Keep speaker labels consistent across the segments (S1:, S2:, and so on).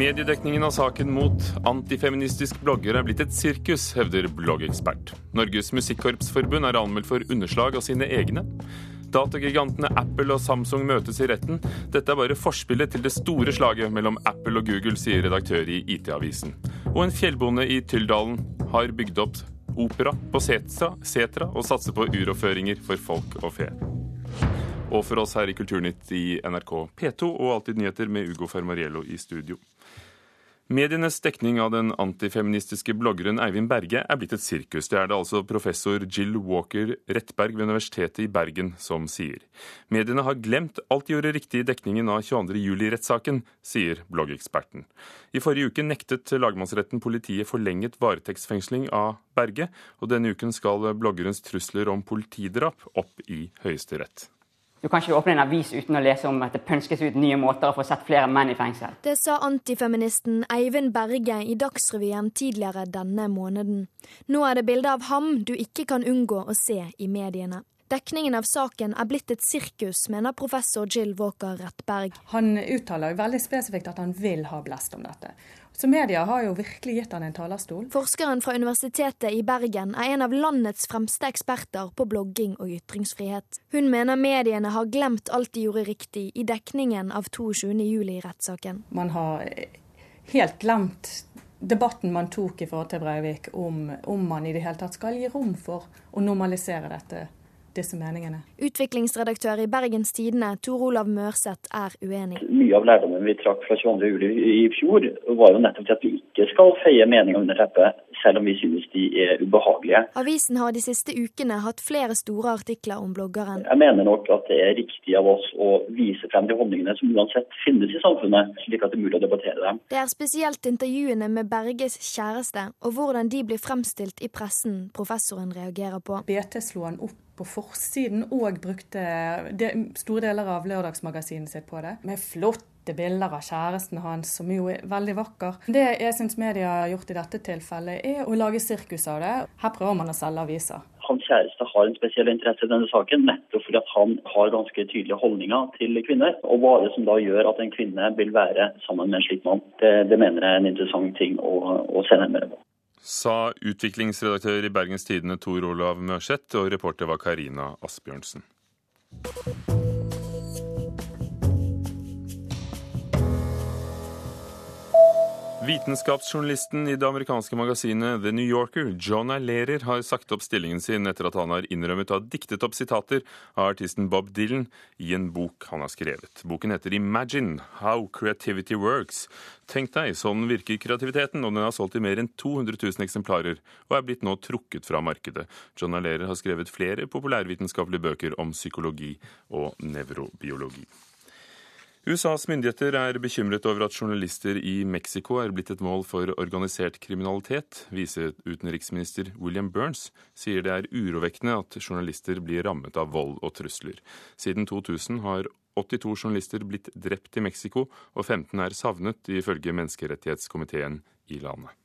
S1: Mediedekningen av saken mot antifeministisk blogger er blitt et sirkus, hevder bloggekspert. Norges Musikkorpsforbund er anmeldt for underslag av sine egne. Datagigantene Apple og Samsung møtes i retten. Dette er bare forspillet til det store slaget mellom Apple og Google, sier redaktør i IT-avisen. Og en fjellbonde i Tyldalen har bygd opp opera på Setra, Setra og satser på uroføringer for folk og fe og for oss her i Kulturnytt i NRK P2 og Alltid nyheter med Ugo Fermariello i studio. Medienes dekning av den antifeministiske bloggeren Eivind Berge er blitt et sirkus. Det er det altså professor Jill Walker Rettberg ved Universitetet i Bergen som sier. Mediene har glemt alt de gjorde riktig i dekningen av 22.07-rettssaken, sier bloggeksperten. I forrige uke nektet lagmannsretten politiet forlenget varetektsfengsling av Berge, og denne uken skal bloggerens trusler om politidrap opp i Høyesterett.
S2: Du kan ikke åpne en avis uten å lese om at det pønskes ut nye måter å få sett flere menn i fengsel.
S3: Det sa antifeministen Eivind Berge i Dagsrevyen tidligere denne måneden. Nå er det bilde av ham du ikke kan unngå å se i mediene. Dekningen av saken er blitt et sirkus, mener professor Jill Walker Rettberg.
S4: Han uttaler veldig spesifikt at han vil ha blest om dette. Så media har jo virkelig gitt han en talerstol.
S3: Forskeren fra Universitetet i Bergen er en av landets fremste eksperter på blogging og ytringsfrihet. Hun mener mediene har glemt alt de gjorde riktig i dekningen av 22.07-rettssaken.
S4: Man har helt glemt debatten man tok i forhold til Breivik om, om man i det hele tatt skal gi rom for å normalisere dette disse meningene.
S3: Utviklingsredaktør i Bergens Tidende, Tor Olav Mørseth, er uenig.
S5: Mye av lærdommen vi trakk fra 22. juli i fjor, var jo nettopp til at vi ikke skal feie meninger under teppet, selv om vi synes de er ubehagelige.
S3: Avisen har de siste ukene hatt flere store artikler om bloggeren.
S5: Jeg mener nok at det er riktig av oss å vise frem de holdningene som uansett finnes i samfunnet, slik at det er mulig å debattere dem.
S3: Det er spesielt intervjuene med Berges kjæreste og hvordan de blir fremstilt i pressen professoren reagerer på.
S4: BT slo han opp på forsiden og brukte store deler av lørdagsmagasinet sitt på det. Med flotte bilder av kjæresten hans, som jo er veldig vakker. Det jeg syns media har gjort i dette tilfellet, er å lage sirkus av det. Her prøver man å selge aviser.
S5: Hans kjæreste har en spesiell interesse i denne saken, nettopp fordi at han har ganske tydelige holdninger til kvinner. Og hva er det som da gjør at en kvinne vil være sammen med en slik mann? Det, det mener jeg er en interessant ting å, å se nærmere på
S1: sa utviklingsredaktør i Bergens Tidende Tor Olav Mørseth, og reporter var Karina Asbjørnsen. Vitenskapsjournalisten i det amerikanske magasinet The New Yorker, John Alerer, har sagt opp stillingen sin etter at han har innrømmet å ha diktet opp sitater av artisten Bob Dylan i en bok han har skrevet. Boken heter Imagine How Creativity Works. Tenk deg, sånn virker kreativiteten, og den har solgt i mer enn 200 000 eksemplarer og er blitt nå trukket fra markedet. John Alerer har skrevet flere populærvitenskapelige bøker om psykologi og nevrobiologi. USAs myndigheter er bekymret over at journalister i Mexico er blitt et mål for organisert kriminalitet. Viseutenriksminister William Burns sier det er urovekkende at journalister blir rammet av vold og trusler. Siden 2000 har 82 journalister blitt drept i Mexico, og 15 er savnet, ifølge menneskerettighetskomiteen i landet.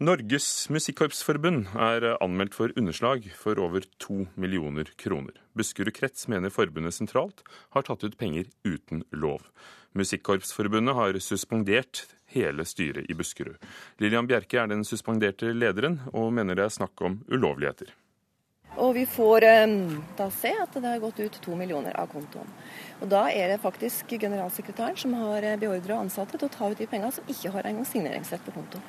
S1: Norges Musikkorpsforbund er anmeldt for underslag for over to millioner kroner. Buskerud krets mener forbundet sentralt har tatt ut penger uten lov. Musikkorpsforbundet har suspendert hele styret i Buskerud. Lillian Bjerke er den suspenderte lederen, og mener det er snakk om ulovligheter.
S6: Og vi får eh, da se at det har gått ut to millioner av kontoen. Og Da er det faktisk generalsekretæren som har beordra ansatte til å ta ut de pengene som ikke har engang signeringsrett på konto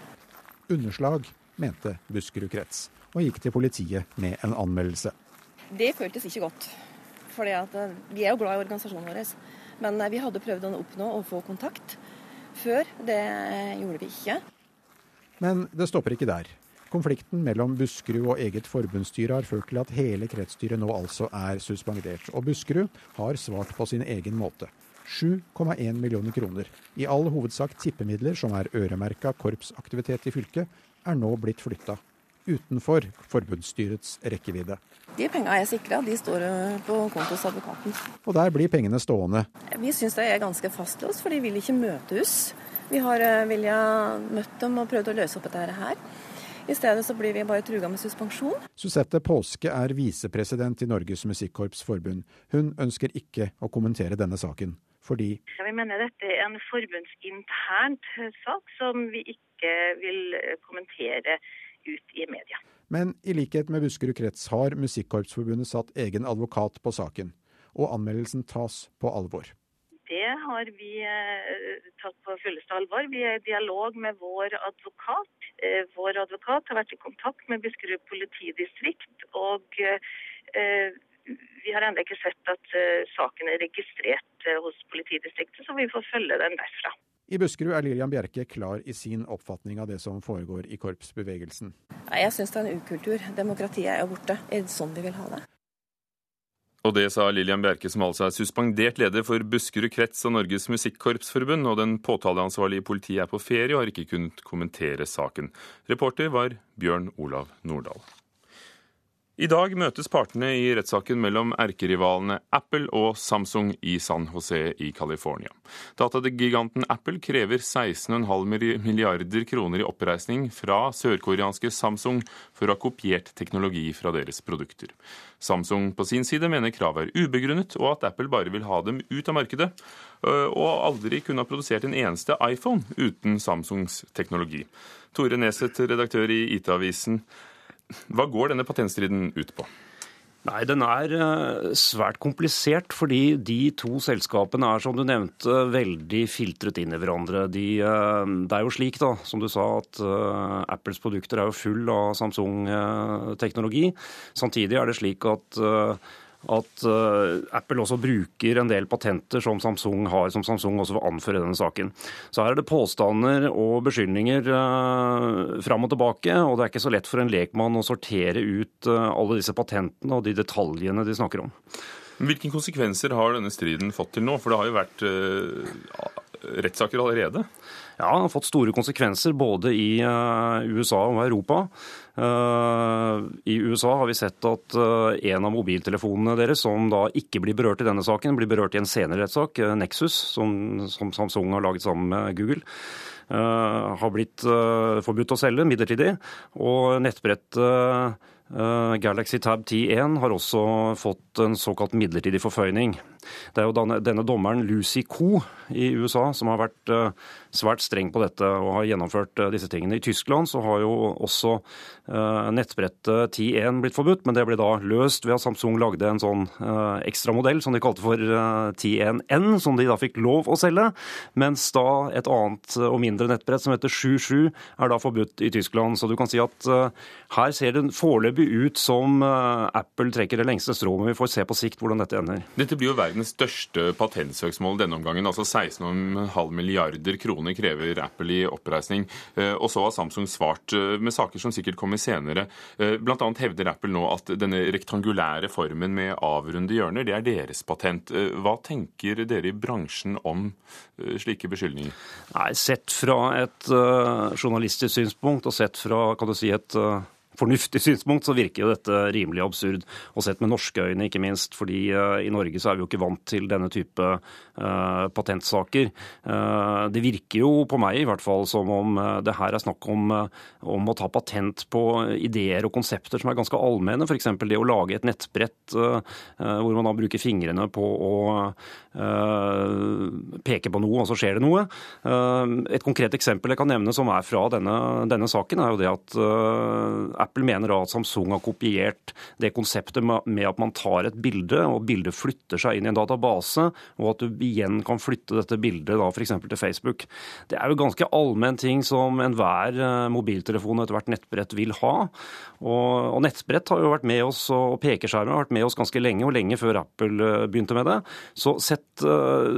S7: underslag, mente Buskerud krets, og gikk til politiet med en anmeldelse.
S6: Det føltes ikke godt. For eh, vi er jo glad i organisasjonen vår. Men eh, vi hadde prøvd å oppnå å få kontakt før. Det gjorde vi ikke.
S7: Men det stopper ikke der. Konflikten mellom Buskerud og eget forbundsstyre har ført til at hele kretsstyret nå altså er suspendert. Og Buskerud har svart på sin egen måte. 7,1 millioner kroner, i all hovedsak tippemidler som er øremerka korpsaktivitet i fylket, er nå blitt flytta utenfor forbundsstyrets rekkevidde.
S6: De pengene er sikra, de står på konto hos advokaten.
S7: Og der blir pengene stående.
S6: Vi syns det er ganske fastlåst, for de vil ikke møte oss. Vi har eh, vilja møtt dem og prøvd å løse opp dette her. I stedet så blir vi bare truga med suspensjon.
S7: Susette Påske er visepresident i Norges Musikkorps Forbund. Hun ønsker ikke å kommentere denne saken fordi
S8: ja, Vi mener dette er en forbundsinternt sak som vi ikke vil kommentere ut i media.
S7: Men i likhet med Buskerud krets har Musikkorpsforbundet satt egen advokat på saken, og anmeldelsen tas på alvor.
S8: Det har vi eh, tatt på fulleste alvor. Vi er i dialog med vår advokat. Eh, vår advokat har vært i kontakt med Buskerud politidistrikt. og eh, vi har ennå ikke sett at saken er registrert hos politidistriktet, så vi får følge den derfra.
S7: I Buskerud er Lillian Bjerke klar i sin oppfatning av det som foregår i korpsbevegelsen.
S6: Jeg syns det er en ukultur. Demokratiet er borte. Er det sånn vi vil ha det?
S1: Og det sa Lillian Bjerke, som altså er suspendert leder for Buskerud krets og Norges Musikkorpsforbund. Og den påtaleansvarlige i politiet er på ferie og har ikke kunnet kommentere saken. Reporter var Bjørn Olav Nordahl. I dag møtes partene i rettssaken mellom erkerivalene Apple og Samsung i San José i California. Datagiganten Apple krever 16,5 milliarder kroner i oppreisning fra sørkoreanske Samsung for å ha kopiert teknologi fra deres produkter. Samsung på sin side mener kravet er ubegrunnet, og at Apple bare vil ha dem ut av markedet, og aldri kunne ha produsert en eneste iPhone uten Samsungs teknologi. Tore Neseth, redaktør i IT-avisen. Hva går denne patentstriden ut på?
S9: Nei, Den er eh, svært komplisert, fordi de to selskapene er som du nevnte, veldig filtret inn i hverandre. De, eh, det er jo slik, da, som du sa, at eh, Apples produkter er jo full av Samsung-teknologi. Samtidig er det slik at at uh, Apple også bruker en del patenter som Samsung har, som Samsung også vil anføre i denne saken. Så her er det påstander og beskyldninger uh, fram og tilbake, og det er ikke så lett for en lekmann å sortere ut uh, alle disse patentene og de detaljene de snakker om.
S1: Hvilke konsekvenser har denne striden fått til nå? For det har jo vært rettssaker allerede?
S9: Ja, det har fått store konsekvenser både i USA og Europa. Eh, I USA har vi sett at eh, en av mobiltelefonene deres, som da ikke blir berørt i denne saken, blir berørt i en senere rettssak, eh, Nexus, som, Samsung har laget sammen med Google. har blitt forbudt å selge midlertidig. Og nettbrettet Galaxy Tab 10.1 har også fått en såkalt midlertidig forføyning. Det er jo denne, dommeren Lucy Co i USA som har vært svært streng på dette og har gjennomført eh, disse tingene. I Tyskland så har jo også eh, nettbrettet 10.1 blitt forbudt, men det ble da løst ved at Samsung lagde en sånn eh, ekstra modell som de kalte for 10.1N, som de da fikk lov å selge. Mens da et annet og mindre nettbrett som heter 7.7 er da forbudt i Tyskland. Så du kan si at her ser det foreløpig ut som Apple trekker det lengste strået, men vi får se på sikt hvordan dette ender.
S1: Dette blir jo verdens største patentsøksmål denne omgangen, altså 16,5 milliarder kroner krever Apple i oppreisning. Eh, og så har Samsung svart eh, med saker som sikkert kommer senere. Bl.a. blant annet hevder Apple nå at denne rektangulære formen med avrunde hjørner, det er deres patent. Hva tenker dere i bransjen om slike beskyldninger?
S9: Nei, Sett fra et journalistisk synspunkt og sett fra kan du si, et fornuftig synspunkt, så virker jo dette rimelig absurd. Og sett med norske øyne, ikke minst. fordi uh, i Norge så er vi jo ikke vant til denne type uh, patentsaker. Uh, det virker jo på meg i hvert fall som om det her er snakk om, om, å ta patent på ideer og konsepter som er ganske allmenne. F.eks. det å lage et nettbrett hvor man da bruker fingrene på å peke på noe, og så skjer det noe. et konkret eksempel jeg kan nevne som er fra denne, denne saken, er jo det at Apple mener da at Samsung har kopiert det konseptet med at man tar et bilde, og bildet flytter seg inn i en database, og at du igjen kan flytte dette bildet da f.eks. til Facebook. Det er jo ganske allmenn ting som enhver eh, mobiltelefon og ethvert nettbrett vil ha. Og, nettbrett har jo vært med oss, og pekeskjermer har vært med oss ganske lenge, og lenge før Apple eh, begynte med det. Så sett uh,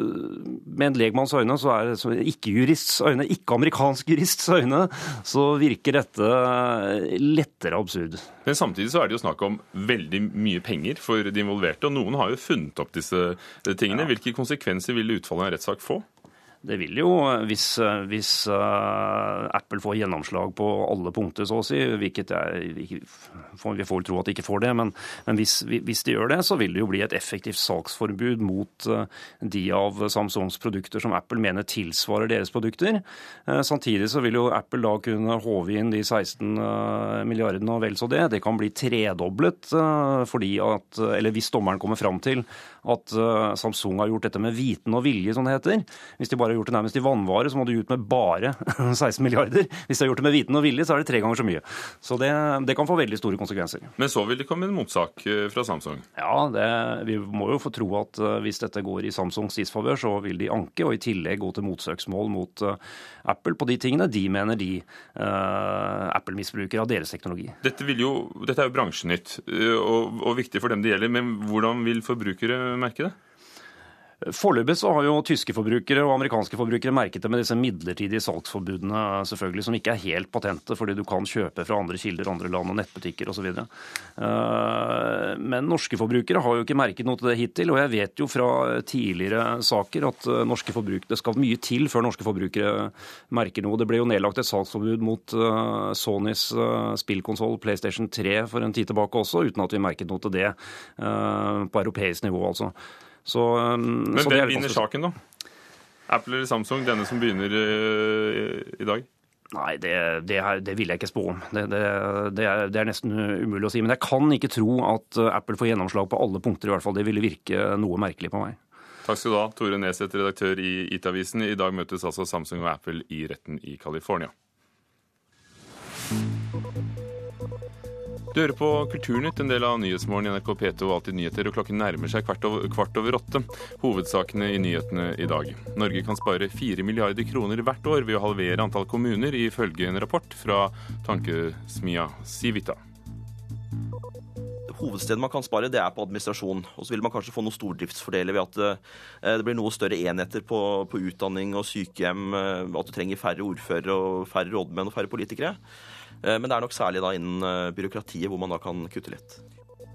S9: med en legmanns øyne, så er det ikke-jurists øyne, ikke-amerikansk jurists øyne, så virker dette lett lettere absurd.
S1: Men samtidig så er det jo snakk om veldig mye penger for de involverte, og noen har jo funnet opp disse tingene. Hvilke konsekvenser vil utfallet av en rettssak få?
S9: Det vil jo, hvis, hvis uh, Apple får gjennomslag på alle punkter, så å si, hvilket jeg, vi får tro at de ikke får det, men, men hvis, hvis, de gjør det, så vil det jo bli et effektivt saksforbud mot uh, de av Samsungs produkter som Apple mener tilsvarer deres produkter. Uh, samtidig så vil jo Apple da kunne håve inn de 16 milliardene og vel så det. Det kan bli tredoblet fordi at, eller hvis dommeren kommer fram til at uh, Samsung har gjort dette med viten og vilje, som det heter. Hvis de bare har gjort det nærmest i vannvare, så må de ut med bare 16 milliarder. Hvis de har gjort det med viten og vilje, så er det tre ganger så mye. Så det, det kan få veldig store konsekvenser.
S1: Men så vil det komme en motsak eh, fra Samsung?
S9: Ja, det, vi må jo få tro at uh, hvis dette går i Samsungs disfavør, så vil de anke, og i tillegg gå til motsøksmål mot uh, Apple på de tingene de mener de Apple misbruker av deres teknologi.
S1: Dette, jo, dette, er jo bransjenytt og, og viktig for dem det gjelder, men hvordan vil forbrukere merke det?
S9: Foreløpig så har jo tyske forbrukere og amerikanske forbrukere merket det med disse midlertidige salgsforbudene, selvfølgelig, som ikke er helt patente, fordi du kan kjøpe fra andre kilder, andre land og nettbutikker osv. Eh, men norske forbrukere har jo ikke merket noe til det hittil. Og jeg vet jo fra tidligere saker at eh, norske forbrukere, det skal mye til før norske forbrukere merker noe. Det ble jo nedlagt et salgsforbud mot eh, Sonys spillkonsoll PlayStation 3 for en tid tilbake også, uten at vi merket noe til det på europeisk nivå, altså.
S1: Så, um, Men så hvem vinner saken, da? Apple eller Samsung, denne som begynner i, i dag?
S9: Nei, det, det, det, vil jeg ikke spå om. Det, det, er, det, nesten umulig å si. Men jeg kan ikke tro at uh, Apple får gjennomslag på alle punkter, i hvert fall. Det ville virke noe merkelig på meg.
S1: Takk skal du ha, Tore Neseth, redaktør i IT-avisen. I dag møtes altså Samsung og Apple i retten i California. Du hører på Kulturnytt, en del av Nyhetsmorgen i NRK P2 og Alltid nyheter, og klokken nærmer seg kvart over, kvart over åtte. Hovedsakene i nyhetene i dag. Norge kan spare fire milliarder kroner hvert år ved å halvere antall kommuner, ifølge en rapport fra tankesmia Civita
S10: hovedstedet man kan spare, det er på administrasjon. Og så vil man kanskje få noen stordriftsfordeler ved at eh, det blir noe større enheter på, på utdanning og sykehjem, eh, at du trenger færre ordførere og færre rådmenn og færre politikere. Eh, men det er nok særlig da innen eh, byråkratiet hvor man da kan kutte litt.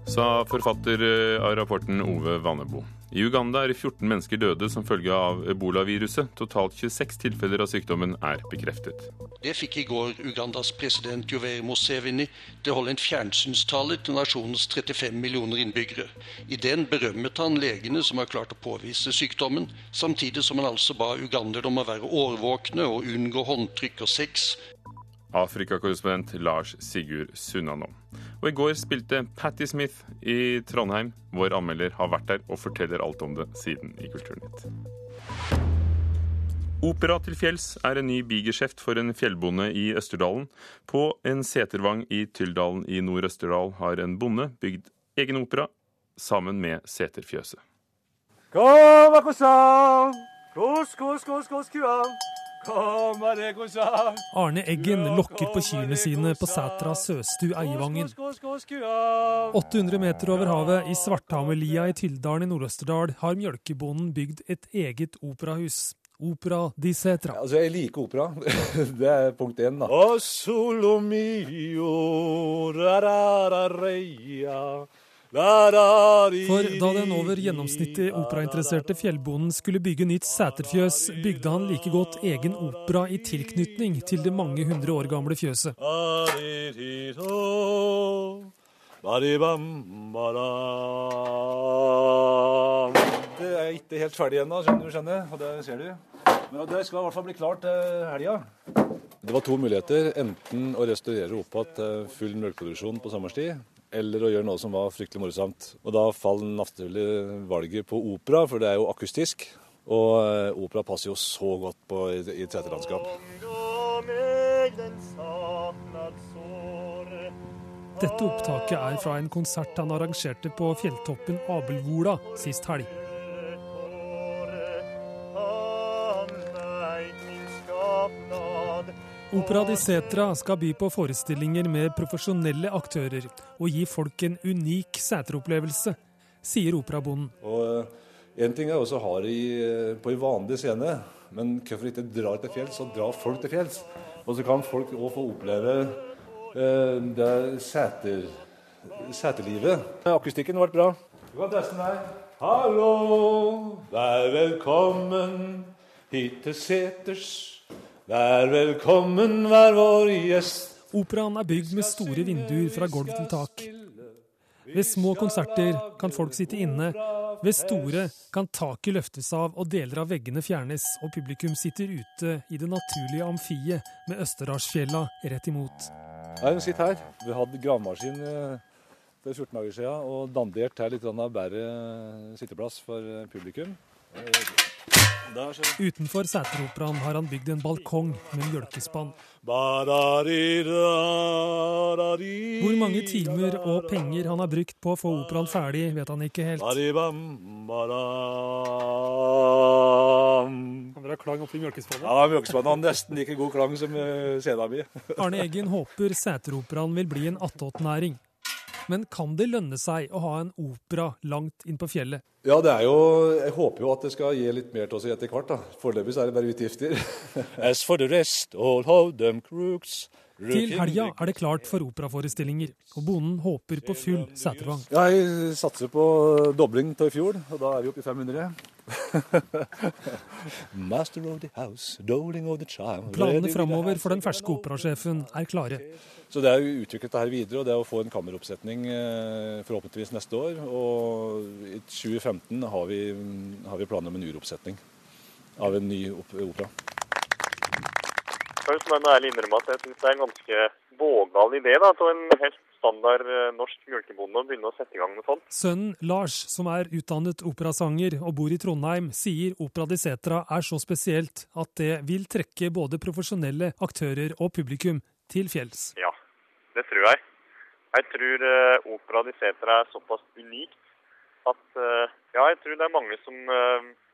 S1: Sa forfatter eh, av rapporten Ove Vannebo. I Uganda er 14 mennesker døde som følge av ebolaviruset. Totalt 26 tilfeller av sykdommen er bekreftet.
S11: Det fikk i går Ugandas president Yoweri Museveni til å holde en fjernsynstale til nasjonens 35 millioner innbyggere. I den berømmet han legene som har klart å påvise sykdommen, samtidig som han altså ba uganderne om å være årvåkne og unngå håndtrykk og sex,
S1: Afrikakorrespondent Lars Sigurd Sunnanå. Og i går spilte Patti Smith i Trondheim. Vår anmelder har vært der og forteller alt om det siden i Kulturnytt. Opera til fjells er en ny bigeskjeft for en fjellbonde i Østerdalen. På en setervang i Tyldalen i Nord-Østerdal har en bonde bygd egen opera sammen med seterfjøset.
S12: Kom, akkurat, kos, kos, kos, kos, kua.
S13: Arne Eggen lokker på kyrne sine på Sætra Søstu Eivangen. 800 meter over havet, i Svarthamerlia i Tyldalen i Nord-Østerdal, har mjølkebonden bygd et eget operahus. Opera di Setra.
S12: Altså, jeg liker opera. Det er punkt én, da.
S13: For da den over gjennomsnittet operainteresserte fjellbonden skulle bygge nytt seterfjøs, bygde han like godt egen opera i tilknytning til det mange hundre år gamle fjøset.
S12: Det er ikke helt ferdig ennå, skjønner du. Skjønner. Og det ser du. Men det skal i hvert fall bli klart til helga. Det var to muligheter. Enten å restaurere opp igjen full melkeproduksjon på sommerstid, eller å gjøre noe som var fryktelig morsomt. Og da falt naturlig valget på opera, for det er jo akustisk. Og eh, opera passer jo så godt på i, i teaterlandskap.
S13: Dette opptaket er fra en konsert han arrangerte på fjelltoppen Abelvola sist helg. Opera di Setra skal by på forestillinger med profesjonelle aktører og gi folk en unik seteropplevelse, sier operabonden.
S12: Og En ting er også ha det eh, på en vanlig scene, men hvorfor ikke dra til fjells og dra folk til fjells? Og så kan folk òg få oppleve eh, det seter, seterlivet. Akustikken ble bra. Du kan teste den her. Hallo, vær velkommen hit til seters. Vær velkommen, vær vår gjest.
S13: Operaen er bygd med store vinduer fra gulv til tak. Ved små konserter kan folk sitte inne. Ved store kan taket løftes av og deler av veggene fjernes, og publikum sitter ute i det naturlige amfiet med Østerdalsfjella rett imot.
S12: Nei, Hun sitter her. Vi hadde gravemaskin eh, for 14 dager siden og dandert her litt av bedre sitteplass for publikum.
S13: Utenfor Sæteroperaen har han bygd en balkong med mjølkespann. Hvor mange timer og penger han har brukt på å få operaen ferdig, vet han ikke helt. Han vil ha klang oppi mjølkespannet?
S12: Ja, mjølkespannet har nesten like god klang som scena mi.
S13: Arne Eggen håper Sæteroperaen vil bli en attåtnæring. Men kan det lønne seg å ha en opera langt inn på fjellet?
S12: Ja, det er jo Jeg håper jo at det skal gi litt mer til oss etter hvert. da. Foreløpig er det bare utgifter. As for the rest, all hold them crooks.
S13: Til helga er det klart for operaforestillinger, og bonden håper på full setervogn.
S12: Ja, jeg satser på dobling til i fjor, og da er vi oppe i 500. Master of the house, of the child.
S13: Planene framover for den ferske operasjefen er klare.
S12: Så det er å utvikle dette videre, og det er å få en kammeroppsetning eh, forhåpentligvis neste år. Og i 2015 har vi, har vi planer om en uroppsetning av en ny opera.
S14: Først må jeg ærlig innrømme at jeg syns det er en ganske vågal idé da, til en helt standard eh, norsk mjølkebonde å begynne å sette i gang med sånt.
S13: Sønnen Lars, som er utdannet operasanger og bor i Trondheim, sier Opera di Setra er så spesielt at det vil trekke både profesjonelle aktører og publikum til fjells.
S14: Ja, det tror jeg. Jeg tror uh, Opera di Setra er såpass unikt at uh, ja, jeg tror det er mange som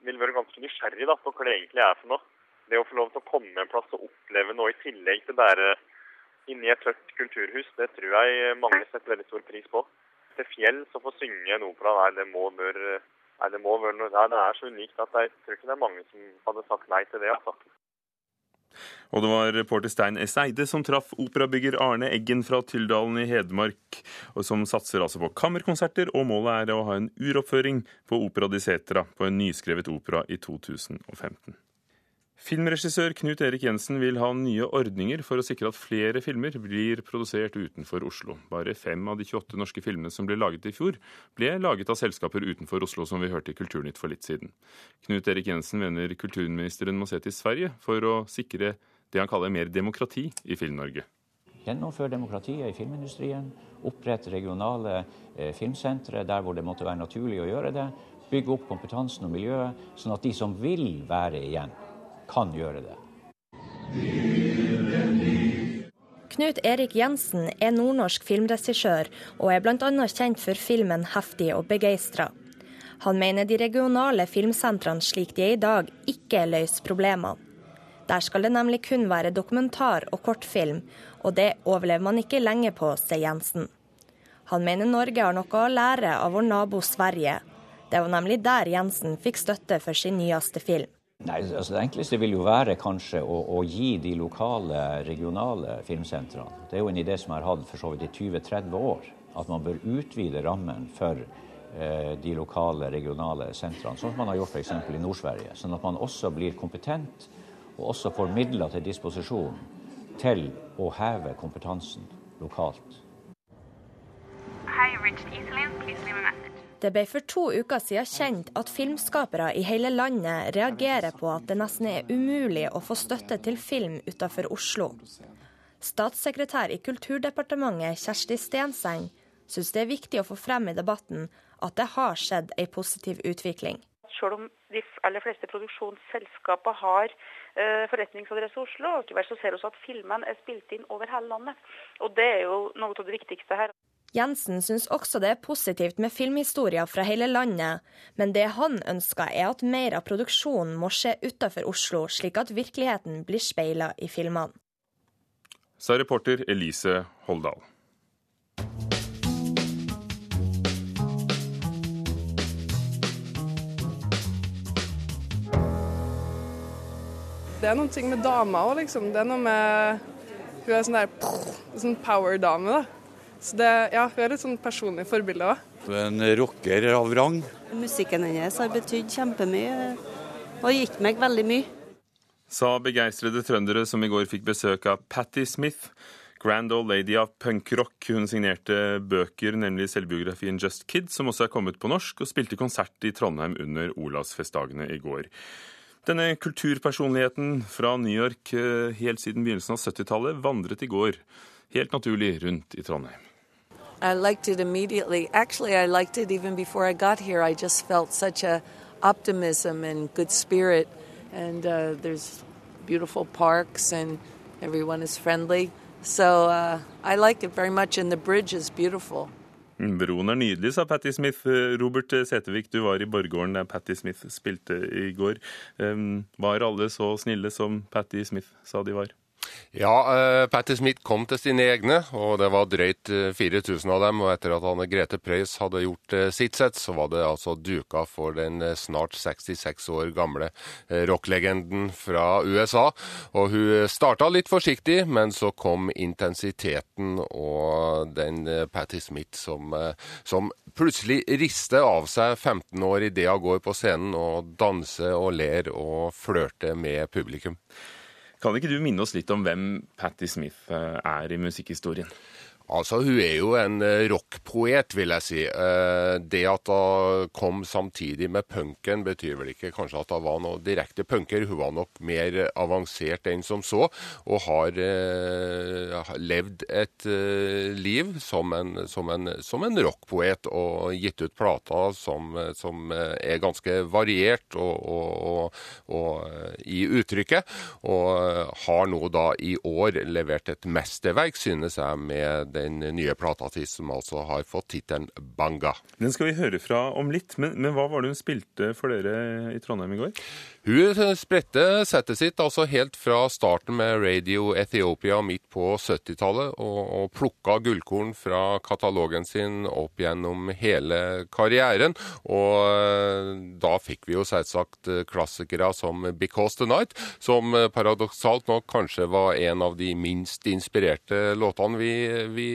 S14: vil være ganske nysgjerrig da, på hva det egentlig er for noe. Det å få lov til å komme en plass og oppleve noe i tillegg til bare inni et tørt kulturhus, det tror jeg mange setter veldig stor pris på. Til fjells å få synge en opera, nei, det må bør Nei, det må være noe der. Det er så unikt at jeg tror ikke det er mange som hadde sagt nei til det. altså.
S1: Og det var reporter Stein S. Eide som traff operabygger Arne Eggen fra Tyldalen i Hedmark, og som satser altså på kammerkonserter, og målet er å ha en uroppføring på Opera di Setra på en nyskrevet opera i 2015. Filmregissør Knut Erik Jensen vil ha nye ordninger for å sikre at flere filmer blir produsert utenfor Oslo. Bare fem av de 28 norske filmene som ble laget i fjor, ble laget av selskaper utenfor Oslo, som vi hørte i Kulturnytt for litt siden. Knut Erik Jensen mener kulturministeren må se til Sverige for å sikre det han kaller mer demokrati i Film-Norge.
S15: Gjennomføre demokratiet i filmindustrien, opprette regionale eh, filmsentre der hvor det måtte være naturlig å gjøre det. Bygge opp kompetansen og miljøet, sånn at de som vil være igjen, kan gjøre det.
S16: Knut Erik Jensen er nordnorsk filmregissør, og er bl.a. kjent for filmen 'Heftig og begeistra'. Han mener de regionale filmsentrene slik de er i dag, ikke løser problemene. Der skal det nemlig kun være dokumentar og kortfilm, og det overlever man ikke lenge på, sier Jensen. Han mener Norge har noe å lære av vår nabo Sverige. Det var nemlig der Jensen fikk støtte for sin nyeste film.
S15: Nei, altså Det enkleste vil jo være kanskje å, å, gi de lokale, regionale filmsentrene. Det er jo en idé som jeg har hatt for så vidt i 20-30 år. At man bør utvide rammen for eh, de lokale, regionale sentrene. Sånn som man har gjort f.eks. i Nord-Sverige. Sånn at man også blir kompetent og også får midler til disposisjon til å heve kompetansen lokalt.
S16: Hi, Richard Iselin. Please leave a message. Det ble for to uker siden kjent at filmskapere i hele landet reagerer på at det nesten er umulig å få støtte til film utenfor Oslo. Statssekretær i Kulturdepartementet Kjersti Stenseng syns det er viktig å få frem i debatten at det har skjedd en positiv utvikling.
S17: Selv om de aller fleste produksjonsselskaper har uh, forretningsadresse Oslo, så ser vi at filmene er spilt inn over hele landet. Og Det er jo noe av det viktigste her.
S16: Jensen syns også det er positivt med filmhistorier fra hele landet, men det han ønsker er at mer av produksjonen må skje utenfor Oslo, slik at virkeligheten blir speila i filmene.
S1: Sa reporter Elise Holdal.
S18: Det er noen ting med dama òg, liksom. Det er noe med Hun er sånn der sånn power-dame, da. Så det, ja, hun er et sånn personlig forbilde òg.
S19: En rocker av rang.
S20: Musikken hennes har betydd kjempemye og gitt meg veldig mye.
S1: Sa begeistrede trøndere som i går fikk besøk av Patti Smith. Grand Old Lady av punkrock. Hun signerte bøker, nemlig selvbiografien Just Kid, som også er kommet på norsk, og spilte konsert i Trondheim under Olavsfestdagene i går. Denne kulturpersonligheten fra New York eh, helt siden begynnelsen av 70-tallet vandret i går helt naturlig rundt i Trondheim.
S21: I liked it immediately. Actually, I liked it even before I got here. I just felt such a optimism and good spirit, and uh, there's beautiful parks and everyone is friendly. So uh, I like it very much, and the bridge is beautiful.
S1: Broen er nydelig, sa Patti Smith. Robert Setevik, du var i Borggården der Patti Smith spilte i går. Var alle så snille som Patti Smith sa de var?
S22: Ja, uh, Patti Smith kom til sine egne, og det var drøyt 4000 av dem. Og etter at Anne Grete Preus hadde gjort uh, sitt sett, så var det altså duka for den snart 66 år gamle rocklegenden fra USA. Og hun starta litt forsiktig, men så kom intensiteten og den Patti Smith som, som plutselig rister av seg 15 år idet hun går på scenen og danser og ler og flørter med publikum.
S1: Kan ikke du minne oss litt om hvem Patti Smith er i musikkhistorien?
S22: Altså, Hun er jo en eh, rockpoet, vil jeg si. Eh, det at hun kom samtidig med punken, betyr vel ikke kanskje at hun var noe direkte punker. Hun var nok mer avansert enn som så, og har eh, levd et liv som en, som en, som en rockpoet og gitt ut plater som, som er ganske variert og, og, og, og, i uttrykket. Og har nå da i år levert et mesterverk, synes jeg, med den nye plata til, som altså har fått tittelen Banga.
S1: Den skal vi høre fra om litt, men, men hva var det hun spilte for dere i Trondheim i går?
S22: Hun spredte settet sitt altså helt fra starten med Radio Ethiopia midt på 70-tallet, og, og plukka gullkorn fra katalogen sin opp gjennom hele karrieren. Og eh, da fikk vi jo selvsagt klassikere som Because the Night, som paradoksalt nok kanskje var en av de minst inspirerte låtene vi, vi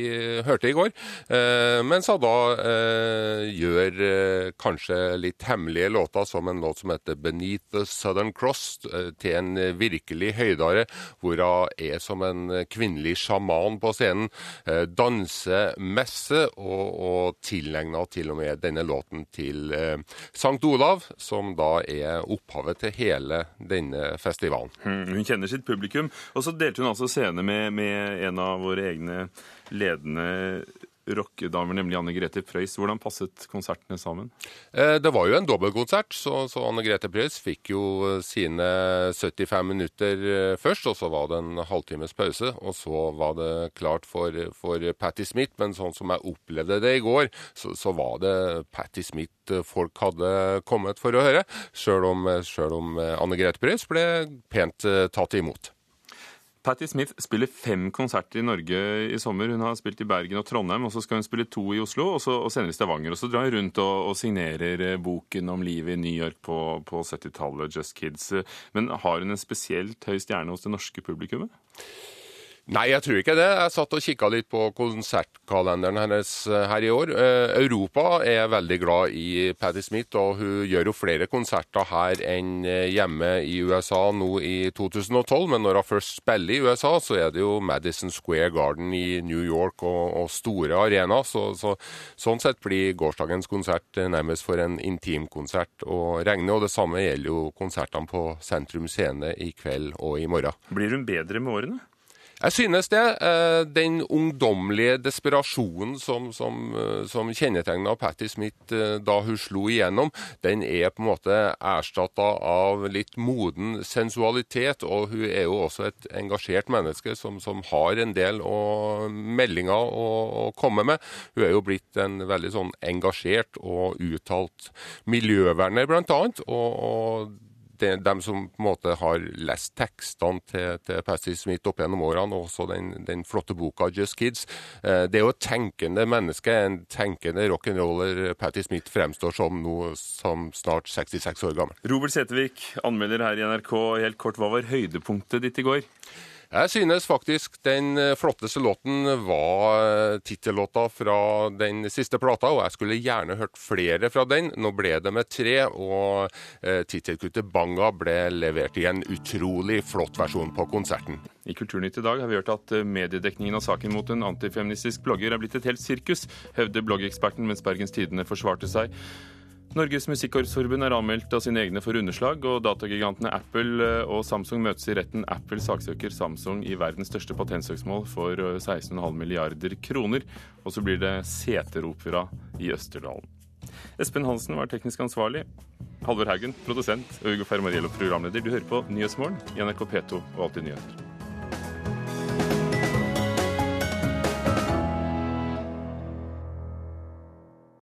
S22: hørte i går. Eh, mens hun da eh, gjør eh, kanskje litt hemmelige låter, som en låt som heter Beneath the Southern Cross eh, til en virkelig høydare, hvor hun er som en kvinnelig sjaman på scenen. Eh, danser messe, og, og tilegna til og med denne låten til eh, Sankt Olav, som da er opphavet til hele denne festivalen.
S1: Hmm, hun kjenner sitt publikum. Og så delte hun altså scene med, med en av våre egne ledende rockedamer, nemlig Anne Grete Preus. Hvordan passet konsertene sammen?
S22: Eh, det var jo en dobbeltkonsert, så, så Anne Grete Preus fikk jo sine 75 minutter eh, først, og så var det en halvtimes pause. Og så var det klart for, for Patti Smith, men sånn som jeg opplevde det i går, så, så var det Patti Smith folk hadde kommet for å høre, sjøl om, selv om Anne Grete Preus ble pent tatt imot.
S1: Patti Smith spiller fem konserter i Norge i sommer. Hun har spilt i Bergen og Trondheim, og så skal hun spille to i Oslo, og, så, og senere i Stavanger. Og så drar hun rundt og, og, signerer boken om livet i New York på, på 70-tallet, Just Kids. Men har hun en spesielt høy stjerne hos det norske publikummet?
S22: Nei, jeg tror ikke det. Jeg satt og kikka litt på konsertkalenderen hennes her i år. Europa er veldig glad i Patti Smith, og hun gjør jo flere konserter her enn hjemme i USA nå i 2012. Men når hun først spiller i USA, så er det jo Madison Square Garden i New York og, og store arenaer. Så, så, sånn sett blir gårsdagens konsert nærmest for en intimkonsert å regne. Og det samme gjelder jo konsertene på Sentrum Scene i kveld og i morgen.
S1: Blir hun bedre med årene?
S22: Jeg synes det. Den ungdommelige desperasjonen som, som, som kjennetegna Patti Smith da hun slo igjennom, den er på en måte erstatta av litt moden sensualitet. Og hun er jo også et engasjert menneske som, som har en del meldinger å, å, komme med. Hun er jo blitt en veldig sånn engasjert og uttalt miljøverner, blant annet. og, og de, de, som på en måte har lest tekstene til, til Patti Smith opp gjennom årene, og også den, den, flotte boka Just Kids. Eh, det er jo et tenkende menneske, en tenkende rock'n'roller Patti Smith fremstår som nå som snart 66 år gammel.
S1: Robert Setevik, anmelder her i NRK. Helt kort, hva var høydepunktet ditt i går?
S22: Jeg synes faktisk den flotteste låten var tittellåta fra den siste plata, og jeg skulle gjerne hørt flere fra den. Nå ble det med tre, og eh, tittelkuttet Banga ble levert i en utrolig flott versjon på konserten.
S1: I Kulturnytt i dag har vi hørt at mediedekningen av saken mot en antifeministisk blogger er blitt et helt sirkus, hevder bloggeksperten, mens Bergens Tidende forsvarte seg. Norges Musikkorpsforbund er anmeldt av sine egne for underslag, og datagigantene Apple og Samsung møtes i retten. Apple saksøker Samsung i verdens største patentsøksmål for 16,5 milliarder kroner. Og så blir det seteropera i Østerdalen. Espen Hansen var teknisk ansvarlig. Halvor Haugen, produsent, og Ugo Fermariello, programleder. Du hører på Nyhetsmorgen i NRK P2 og Alltid nyheter.